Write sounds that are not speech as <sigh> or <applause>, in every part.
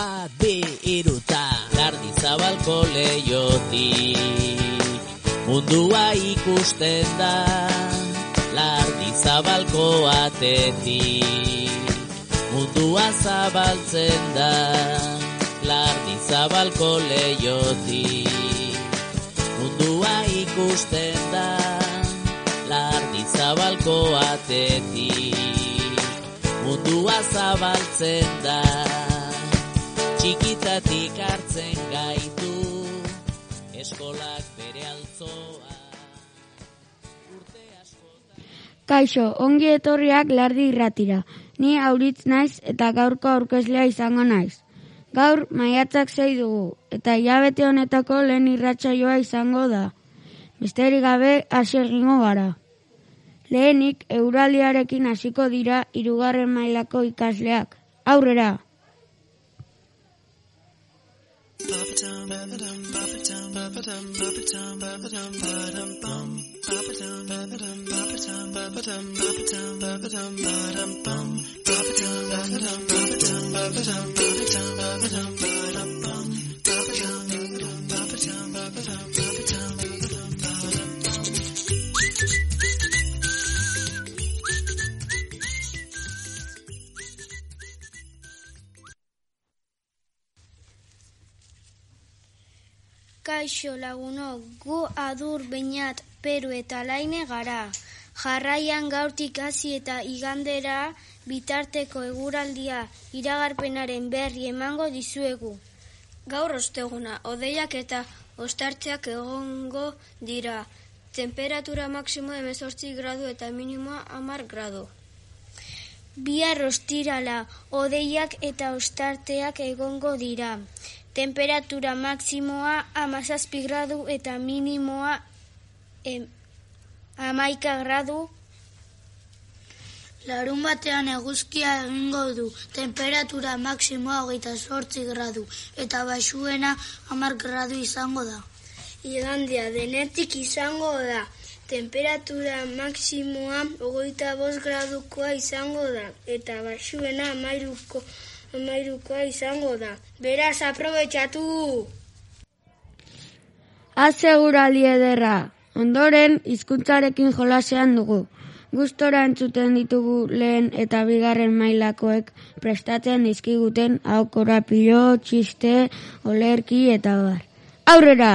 bat bi iruta lardi zabalko leiotik mundua ikusten da lardi zabalko atetik. Mundua zabaltzen da lardi zabalko leiotik mundua ikusten da lardi zabalko atetik. Mundua zabaltzen da txikitatik hartzen gaitu eskolak bere altzoa urte askotan Kaixo, ongi etorriak lardi irratira. Ni auritz naiz eta gaurko aurkezlea izango naiz. Gaur maiatzak zei dugu eta hilabete honetako lehen irratsaioa izango da. Besterik gabe hasi egingo gara. Lehenik euraldiarekin hasiko dira hirugarren mailako ikasleak. Aurrera! Ba-ba-dum, ba-ba-dum, ba-ba-dum, ba-ba-dum, ba-ba-dum, ba-ba-dum. Kaixo lagunok, gu adur beinat peru eta laine gara. Jarraian gaurtik hasi eta igandera bitarteko eguraldia iragarpenaren berri emango dizuegu. Gaur osteguna, odeiak eta ostartzeak egongo dira. Temperatura maksimo 18 gradu eta minimoa 10 gradu. Bihar ostirala, odeiak eta ostarteak egongo dira. Temperatura maksimoa amazazpi gradu eta minimoa em, amaika gradu. Larun batean eguzkia egingo du, temperatura maksimoa hogeita sortzi gradu, eta baxuena hamar gradu izango da. Igandia denetik izango da. Temperatura maksimoa hogeita bost gradukoa izango da. Eta baxuena amairuko, amairukoa izango da. Beraz, aprobetxatu! Azegurali ederra. Ondoren, hizkuntzarekin jolasean dugu. Gustora entzuten ditugu lehen eta bigarren mailakoek prestatzen dizkiguten hau korapilo, txiste, olerki eta bar. Aurrera!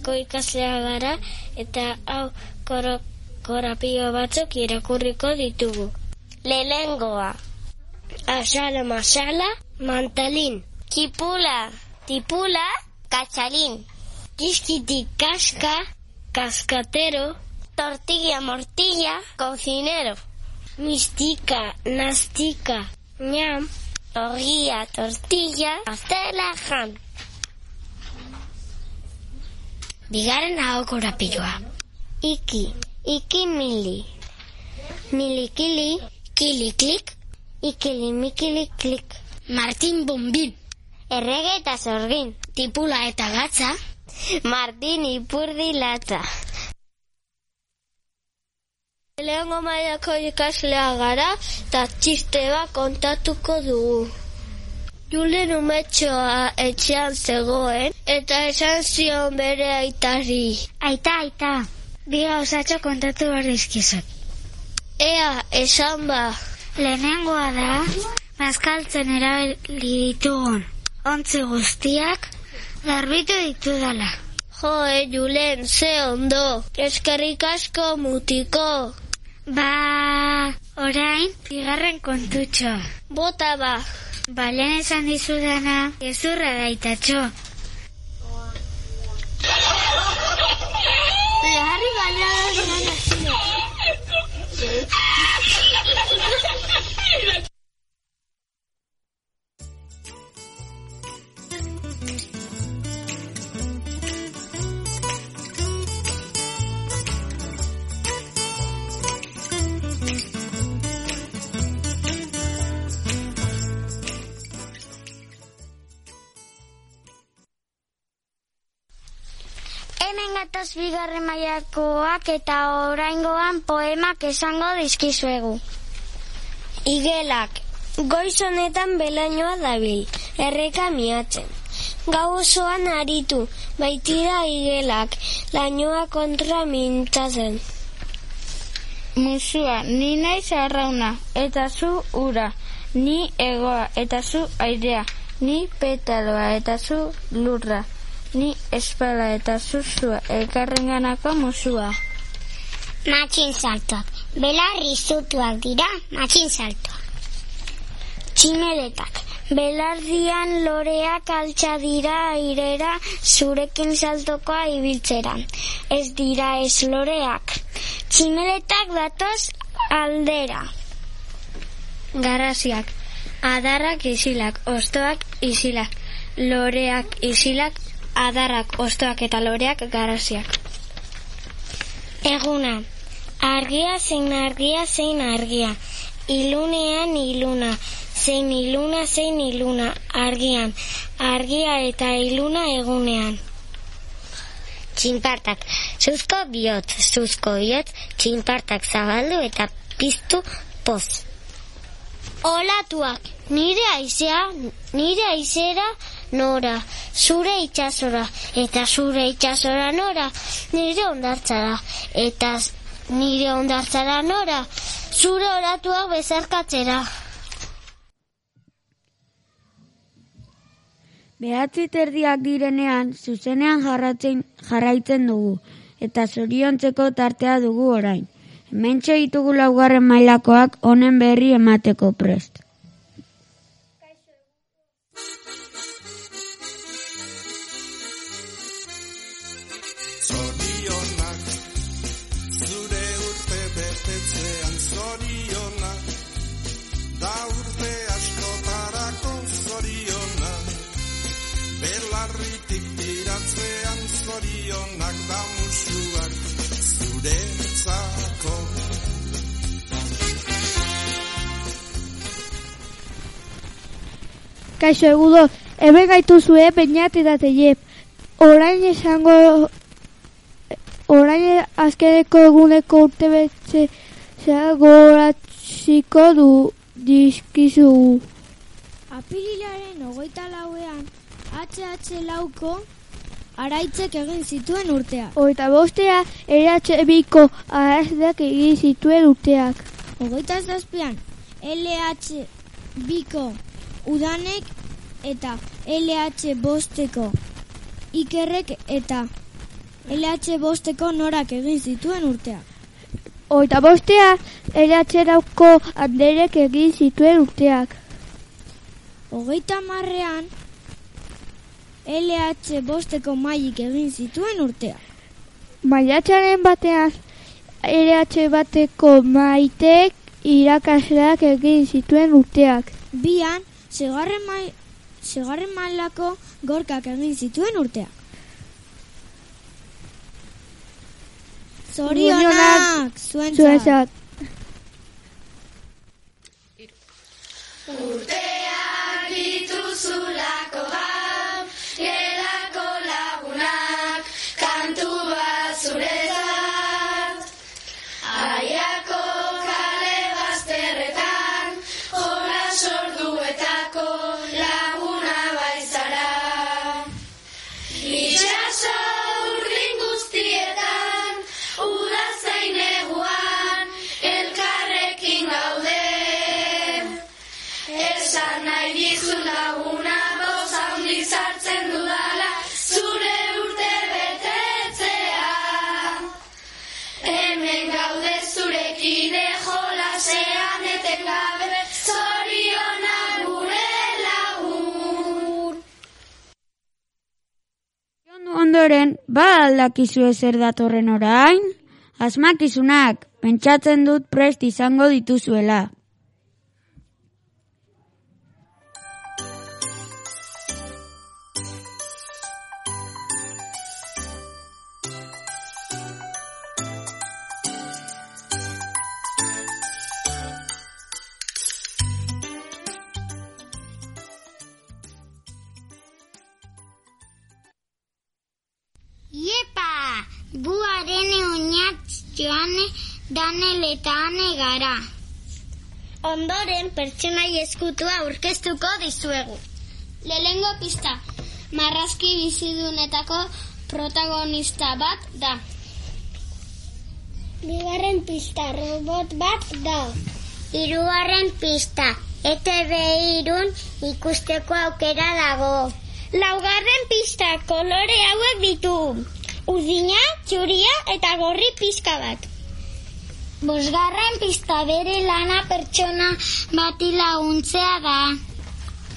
Mailako ikaslea gara eta hau koro, korapio batzuk irakurriko ditugu. Lehenengoa. Asala masala, mantalin. Kipula, tipula, kachalin. Kiskiti kaska, cascatero. Tortilla mortilla, cocinero. Mistika, nastika, ñam. Torrilla, tortilla, pastela, jan. Bigarren hau korapiloa. Iki, iki mili. Milikili, kili klik, ikili mikili klik. Martin Bombin. Errege eta zorgin. Tipula eta gatza. Martin ipurdi latza. Lehengo mailako ikaslea gara eta txiste bat kontatuko dugu. Julen umetxoa etxean zegoen eta esan zion bere aitari. Aita, aita, bi gauzatxo kontatu barrizkizut. Ea, esan ba. Lehenengoa da, bazkaltzen erabili ditugun ontzi guztiak, garbitu ditudala. Jo, e, Julen, ze ondo. Eskerrik asko mutiko. Ba, orain, bigarren kontutxo. Bota ba. Balen esan dizudana, gezurra daitatxo. Beharri baina Gatoz bigarren mailakoak eta oraingoan poemak esango dizkizuegu. Igelak, goiz honetan belainoa dabil, erreka miatzen. Gau osoan aritu, baitira igelak, lainoa kontra mintzatzen. Musua, ni naiz arrauna, eta zu ura, ni egoa, eta zu airea, ni petaloa, eta zu lurra, ni espala, eta zu zua, elkarrenganako musua. Matxin saltoak, belarri zutuak dira, matxin saltoak. Tximeletak, belardian loreak altxa dira airera zurekin saltokoa ibiltzera. Ez dira ez loreak. Tximeletak datoz aldera. Garaziak, adarrak isilak, ostoak isilak, loreak isilak, adarrak, ostoak eta loreak garaziak. Eguna, argia zein argia zein argia, ilunean iluna, zein iluna zein iluna, argian, argia eta iluna egunean. Txinpartak, zuzko bihotz, zuzko bihotz, txinpartak zabaldu eta piztu poz. Olatuak, nire aizea, nire aizera nora, zure itxasora, eta zure itxasora nora, nire ondartzara, eta nire ondartzara nora, zure olatuak bezarkatzera. Behatzi terdiak direnean, zuzenean jarratzen, jarraitzen dugu, eta zoriontzeko tartea dugu orain. Hementxe ditugu laugarren mailakoak honen berri emateko prest. Kaixo egudo, ebe gaitu zue peinat eta teiep. Orain esango, orain azkeneko eguneko urte betxe goratziko du dizkizugu. Apirilaren ogoita lauean, HH lauko araitzek egin zituen urtea. Oita bostea, eratxe biko arazdak egin zituen urteak. Ogoita zazpian, LH biko udanek eta LH bosteko ikerrek eta LH bosteko norak egin zituen urtea. Oita bostea, eratxe dauko anderek egin zituen urteak. Hogeita marrean, LH bosteko maik egin zituen urtea. Maiatxaren batean, LH bateko maitek irakasleak egin zituen urteak. Bian, segarren, mai, segarren mailako gorkak egin zituen urteak. Zorionak, zuentzat. Zuentzat. Urteak dituzulako gaur, Ondoren, ba aldakizu ezer datorren orain? Asmakizunak, pentsatzen dut prest izango dituzuela. Danel eta ane gara. Ondoren pertsonai eskutua aurkeztuko dizuegu. Lehengo pista, marrazki bizidunetako protagonista bat da. Bigarren pista, robot bat da. Hirugarren pista, ETV irun ikusteko aukera dago. Laugarren pista, kolore hauek ditu. Urdina, txuria eta gorri pizka bat. Bosgarren pista bere lana pertsona bati laguntzea da.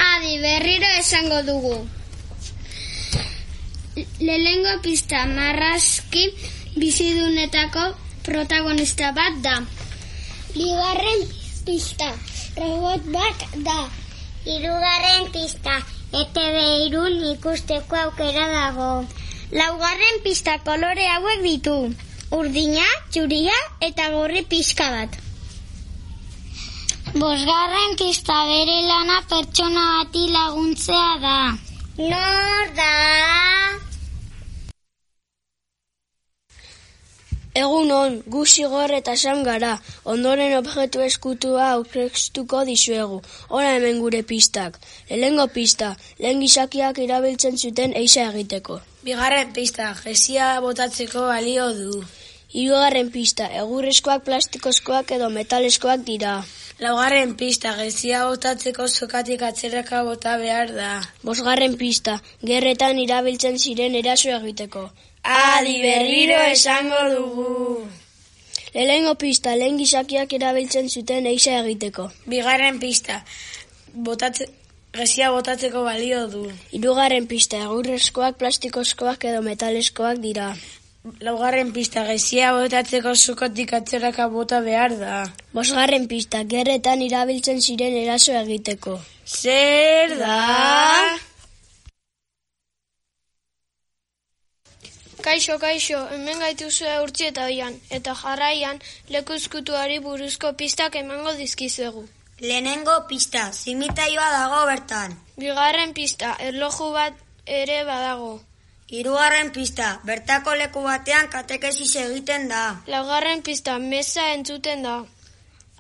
Adi, berriro esango dugu. Lehengo pista marrazki bizidunetako protagonista bat da. Bigarren pista robot bat da. Hirugarren pista ETV irun ikusteko aukera dago. Laugarren pista kolore hauek ditu. Urdina, txuria eta gorri pixka bat. Bosgarren pista bere lana pertsona bati laguntzea da. Nor da? Egun on, gu zigor eta san gara, ondoren objektu eskutua aurkeztuko dizuegu. Hora hemen gure pistak. Lehengo pista, lehen gizakiak erabiltzen zuten eisa egiteko. Bigarren pista, gesia botatzeko balio du. Hirugarren pista, egurrezkoak, plastikozkoak edo metaleskoak dira. Laugarren pista, gezia botatzeko sokatik atzeraka bota behar da. Bosgarren pista, gerretan irabiltzen ziren eraso egiteko. Adi berriro esango dugu. Lehengo pista, lehen gizakiak erabiltzen zuten eisa egiteko. Bigarren pista, botatze, gezia botatzeko balio du. Hirugarren pista, egurrezkoak, plastikozkoak edo metaleskoak dira. Laugarren pista, gezia botatzeko zukotik atzeraka bota behar da. Bosgarren pista, gerretan irabiltzen ziren eraso egiteko. Zer da? Kaixo, kaixo, hemen gaituzue urtsi eta oian, eta jarraian lekuzkutuari buruzko pistak emango dizkizuegu. Lehenengo pista, zimitaioa dago bertan. Bigarren pista, erloju bat ere badago. Hirugarren pista, bertako leku batean katekesis egiten da. Laugarren pista, mesa entzuten da.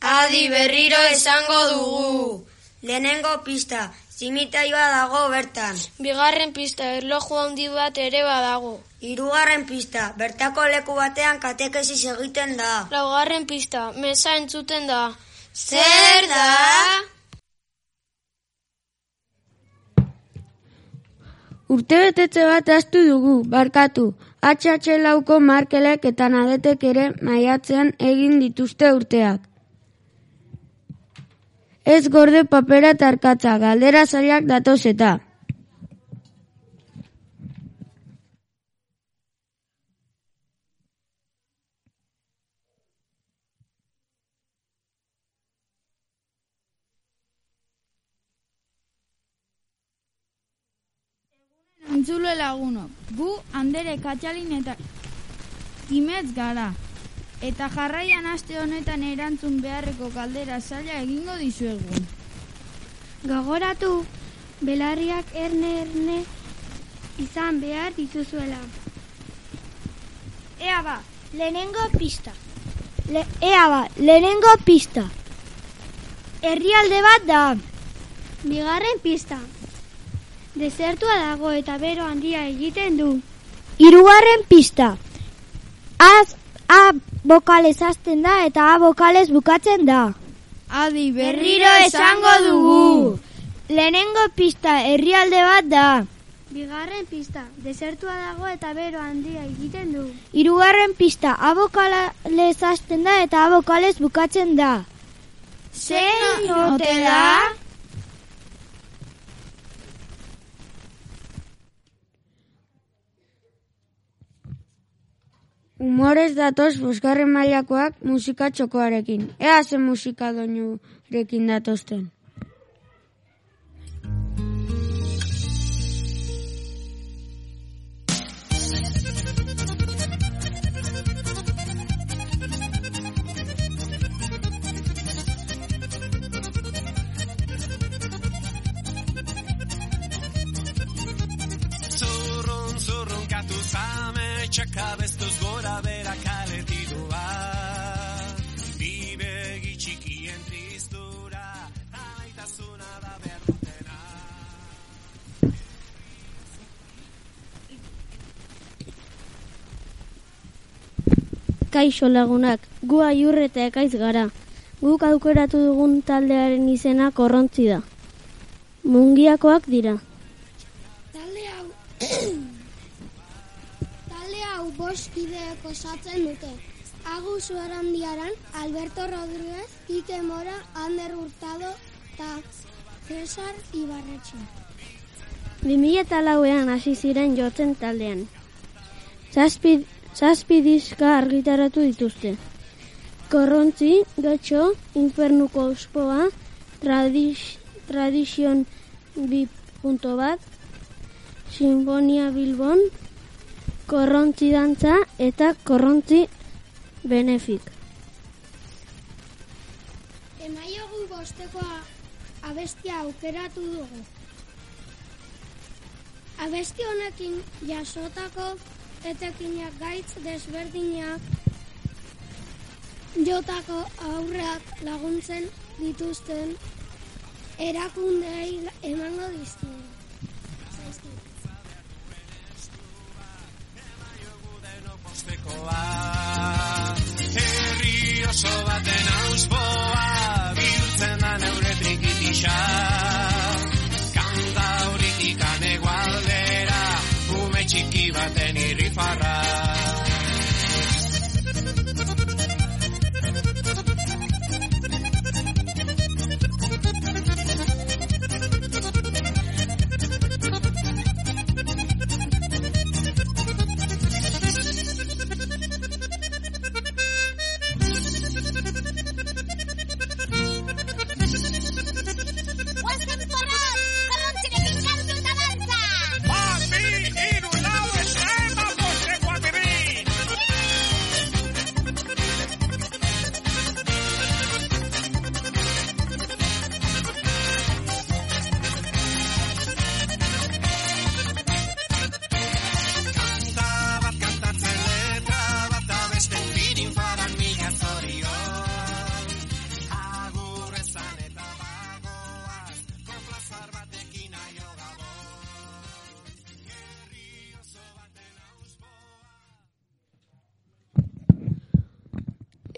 Adi berriro esango dugu. Lehenengo pista, zimitaioa dago bertan. Bigarren pista, erloju handi bat ere badago. Hirugarren pista, bertako leku batean katekesis egiten da. Laugarren pista, mesa entzuten da. Zer da? Urte betetze bat astu dugu, barkatu. HH lauko markelek eta nadetek ere maiatzean egin dituzte urteak. Ez gorde papera tarkatza, galdera zailak datoz eta. Entzule lagunok, gu handere katxalin eta kimetz gara. Eta jarraian aste honetan erantzun beharreko kaldera zaila egingo dizuegu. Gogoratu, belarriak erne erne izan behar dituzuela. Ea ba, lehenengo pista. Le, ea ba, lehenengo pista. Herrialde bat da. Bigarren pista. Desertua dago eta bero handia egiten du. Hirugarren pista. Az, a bokalez hasten da eta a bokalez bukatzen da. Adi Berriro esango dugu. Lehenengo pista herrialde bat da. Bigarren pista, desertua dago eta bero handia egiten du. Hirugarren pista, a bokalez hasten da eta a bokalez bukatzen da. Zein ote da? Humorez datoz bosgarren mailakoak musika txokoarekin. Ea ze musika doinurekin datozten. Zurrun, Kaixo lagunak, gu aiur eta ekaiz gara. Guk aukeratu dugun taldearen izena korrontzi da. Mungiakoak dira. Talde hau <coughs> Talde hau bost kideek osatzen dute. Agus Uerandiaran, Alberto Rodríguez, Ike Mora, Ander Hurtado eta Cesar Ibarretxe. 2004ean hasi ziren jotzen taldean. Zazpi, zazpi diska argitaratu dituzte. Korrontzi, getxo, infernuko ospoa, tradiz, tradizion bi punto bat, sinfonia bilbon, korrontzi dantza eta korrontzi benefik. Emaiogu bostekoa abestia aukeratu dugu. Abesti honekin jasotako etekinak gaitz desberdinak jotako aurrak laguntzen dituzten erakundei emango dizkigu. Herri oso baten auspoa, biltzen da neure trikitisa.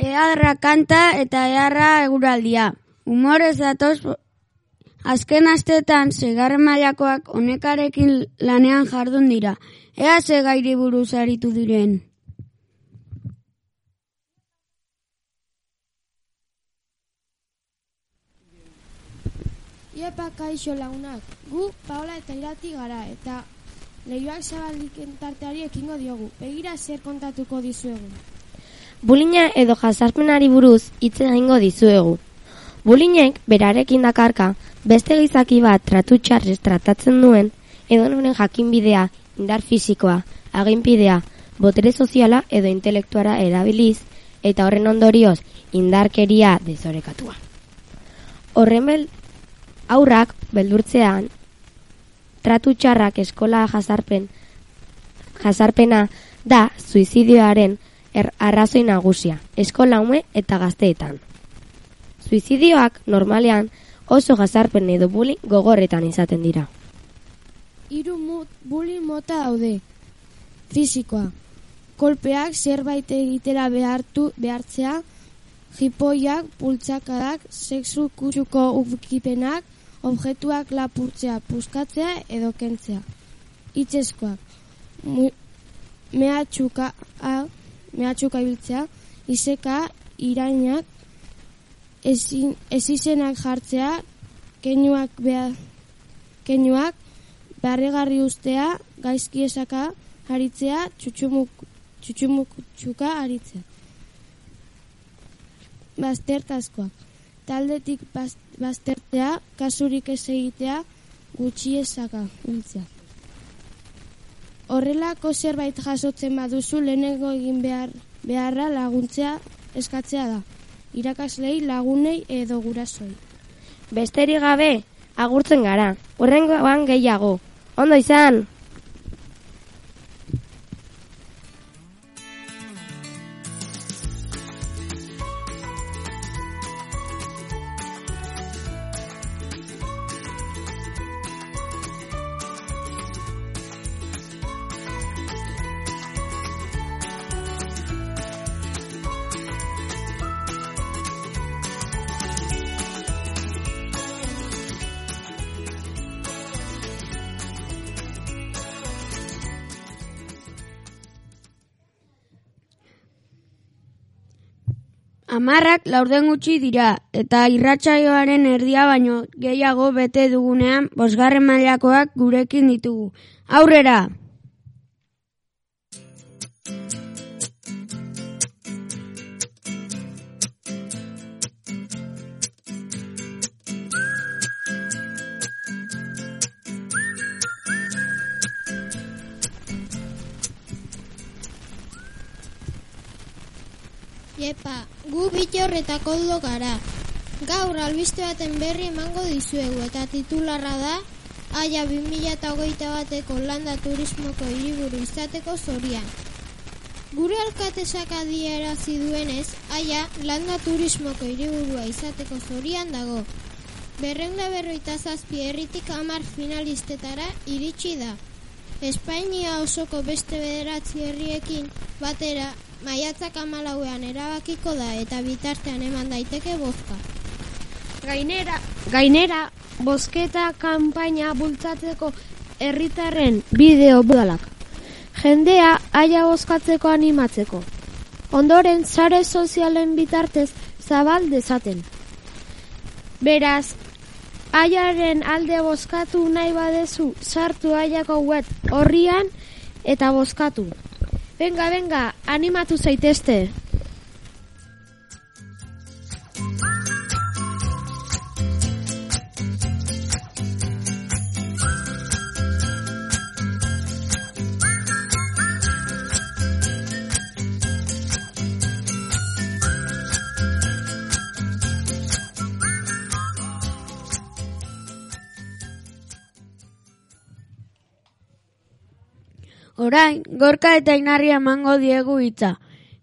Eharra kanta eta eharra eguraldia. Humorez datoz azken astetan segarren mailakoak honekarekin lanean jardun dira. Ea ze gairi buruz aritu diren. Iepa kaixo lagunak, gu Paola eta Irati gara eta lehioak zabaliken tarteari ekingo diogu. Begira zer kontatuko dizuegu. Bulina edo jasarpenari buruz hitz egingo dizuegu. Bulinek berarekin dakarka beste gizaki bat tratu txarrez tratatzen duen edo noren jakinbidea, indar fisikoa, aginpidea, botere soziala edo intelektuara erabiliz eta horren ondorioz indarkeria desorekatua. Horren bel, aurrak beldurtzean tratu txarrak eskola jasarpen jasarpena da suizidioaren er, arrazoi nagusia, eskola ume eta gazteetan. Suizidioak normalean oso jasarpen edo bullying gogorretan izaten dira. Hiru mut, bullying mota daude. Fisikoa. Kolpeak zerbait egitera behartu behartzea, jipoiak, pultzakadak, sexu kutsuko ukipenak, objektuak lapurtzea, puskatzea edo kentzea. Itzeskoak. Mehatxuka, mehatxuka ibiltzea, iseka, irainak, ezin, ezizenak jartzea, keinuak beha, keinuak, barregarri ustea, gaizki esaka, haritzea, txutxumuk, txutxumuk txuka haritzea. Baztertazkoak. Taldetik baz, kasurik ez egitea, gutxi esaka hiltzea. Horrelako zerbait jasotzen baduzu lehenengo egin behar, beharra laguntzea eskatzea da. Irakaslei, lagunei edo gurasoi. Besterik gabe, agurtzen gara. Horrengoan gehiago. Ondo izan! Amarrak laurden gutxi dira, eta irratsaioaren erdia baino gehiago bete dugunean bosgarren mailakoak gurekin ditugu. Aurrera! Gu bitor eta koldo gara. Gaur albiste baten berri emango dizuegu eta titularra da Aia 2008 bateko landa turismoko hiriburu izateko zorian. Gure alkatesak adierazi duenez, Aia landa turismoko hiriburua izateko zorian dago. Berrenda berroita zazpi herritik amar finalistetara iritsi da. Espainia osoko beste bederatzi herriekin batera maiatzak amalauean erabakiko da eta bitartean eman daiteke bozka. Gainera, gainera, bozketa kanpaina bultzatzeko herritarren bideo budalak. Jendea aia bozkatzeko animatzeko. Ondoren, sare sozialen bitartez zabal dezaten. Beraz, aiaren alde bozkatu nahi badezu sartu aiako web horrian eta bozkatu. Venga, venga, animatu zaitezte. Orain, gorka eta inarri emango diegu hitza.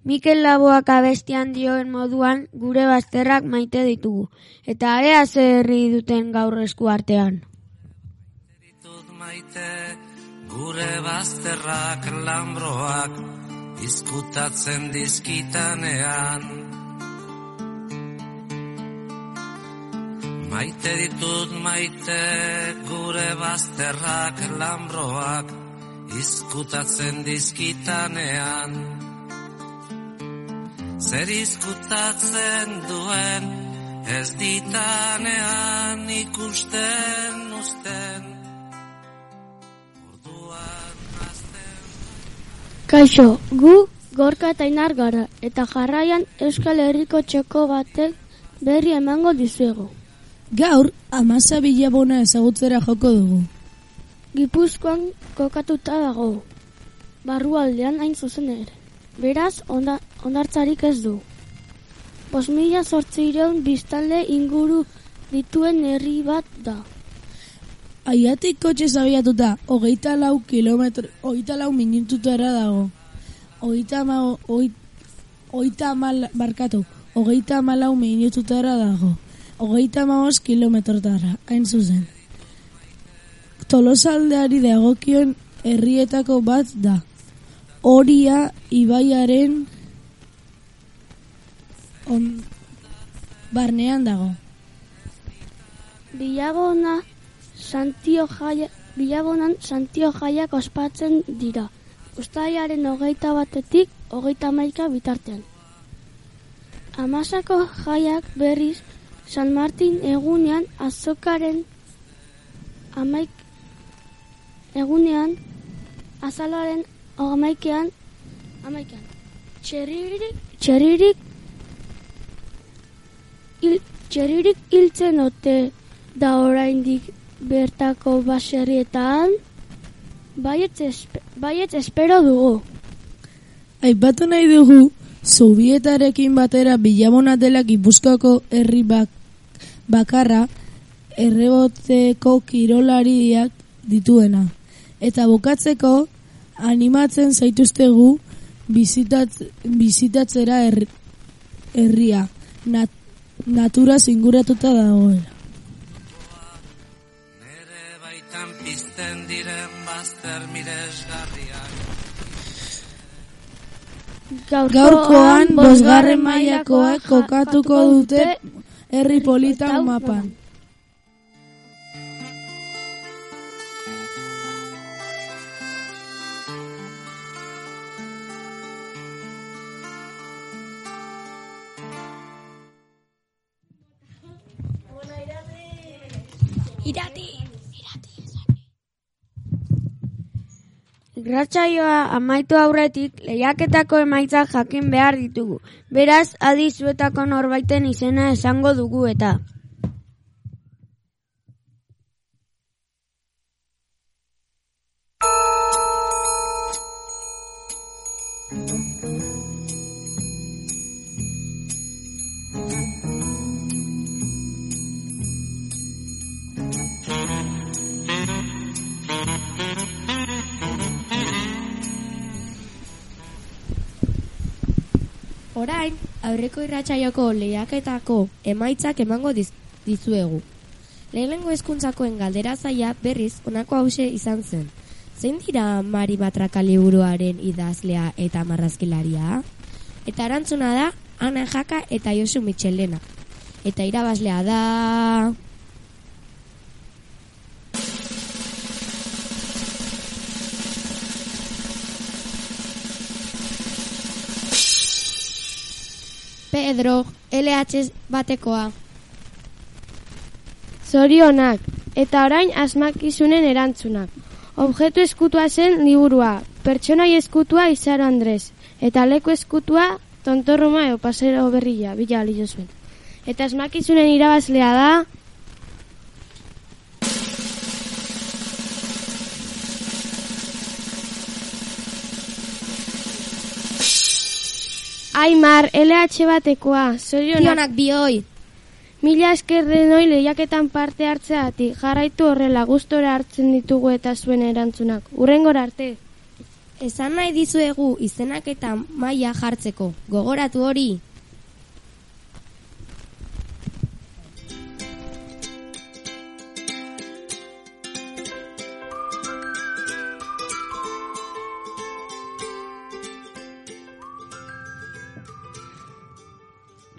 Mikel Laboak abestian dioen moduan gure bazterrak maite ditugu. Eta ea zer herri duten gaur esku artean. maite gure bazterrak lambroak izkutatzen dizkitanean Maite ditut maite gure bazterrak lambroak izkutatzen dizkitanean Zer izkutatzen duen ez ditanean ikusten usten Kaixo, gu gorka eta inar gara, eta jarraian Euskal Herriko txoko batek berri emango dizuego. Gaur, amasa bilabona ezagutzera joko dugu. Gipuzkoan kokatuta dago, barrualdean hain zuzen ere. Beraz, onda, ondartzarik ez du. Bos mila sortzireun biztalde inguru dituen herri bat da. Aiatik kotxe zabiatuta, hogeita lau kilometro, hogeita lau minututara dago. Hogeita ma, hogeita mal, barkatu, hogeita malau minututara dago. Hogeita maos kilometrotara, hain zuzen. Tolosaldeari dagokion herrietako bat da. Horia ibaiaren on, barnean dago. Bilabona Santio jaia, bilabonan Santio jaiak ospatzen dira. Uztaiaren hogeita batetik hogeita maika bitartean. Amasako jaiak berriz San Martin egunean azokaren amaik egunean azalaren amaikean amaikean. Txerririk, txerririk il, txerririk hiltzen ote da oraindik bertako baserrietan baiet, espe, baiet espero dugu. Aipatu nahi dugu, Sobietarekin batera bilabona dela Gipuzkoako herri bak, bakarra erreboteko kirolariak dituena. Eta bukatzeko animatzen zaituztegu bizitatz, bizitatzera her, herria nat, natura zinguratuta dagoela. baitan pizten diren bazter miresgarriak Gaurkoan bosgarren mailakoak kokatuko dute herri politan mapan. Irati! Irratsaioa amaitu aurretik lehiaketako emaitzak jakin behar ditugu. Beraz, adi zuetako norbaiten izena esango dugu eta. Orain, aurreko irratsaioko lehiaketako emaitzak emango diz, dizuegu. Lehenengo hezkuntzakoen galdera zaia berriz honako hause izan zen. Zein dira Mari Matraka liburuaren idazlea eta marrazkilaria? Eta erantzuna da Ana Jaka eta Josu Michelena. Eta irabazlea da... Pedro, LH batekoa. Zorionak, eta orain asmakizunen erantzunak. Objektu eskutua zen liburua, pertsonai eskutua izaro Andres, eta leku eskutua tontorruma eo pasero berria, bila alio zuen. Eta asmakizunen irabazlea da... Aimar, LH batekoa, zorionak... Zorionak bioi. Mila esker denoi lehiaketan parte hartzeatik jarraitu horrela gustora hartzen ditugu eta zuen erantzunak. Urrengora arte. Esan nahi dizuegu izenak eta maila jartzeko. Gogoratu hori.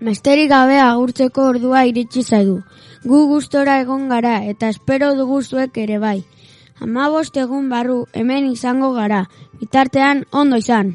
Mesterik gabe agurtzeko ordua iritsi zaigu. Gu gustora egon gara eta espero dugu zuek ere bai. Hamabost egun barru hemen izango gara. Bitartean ondo izan.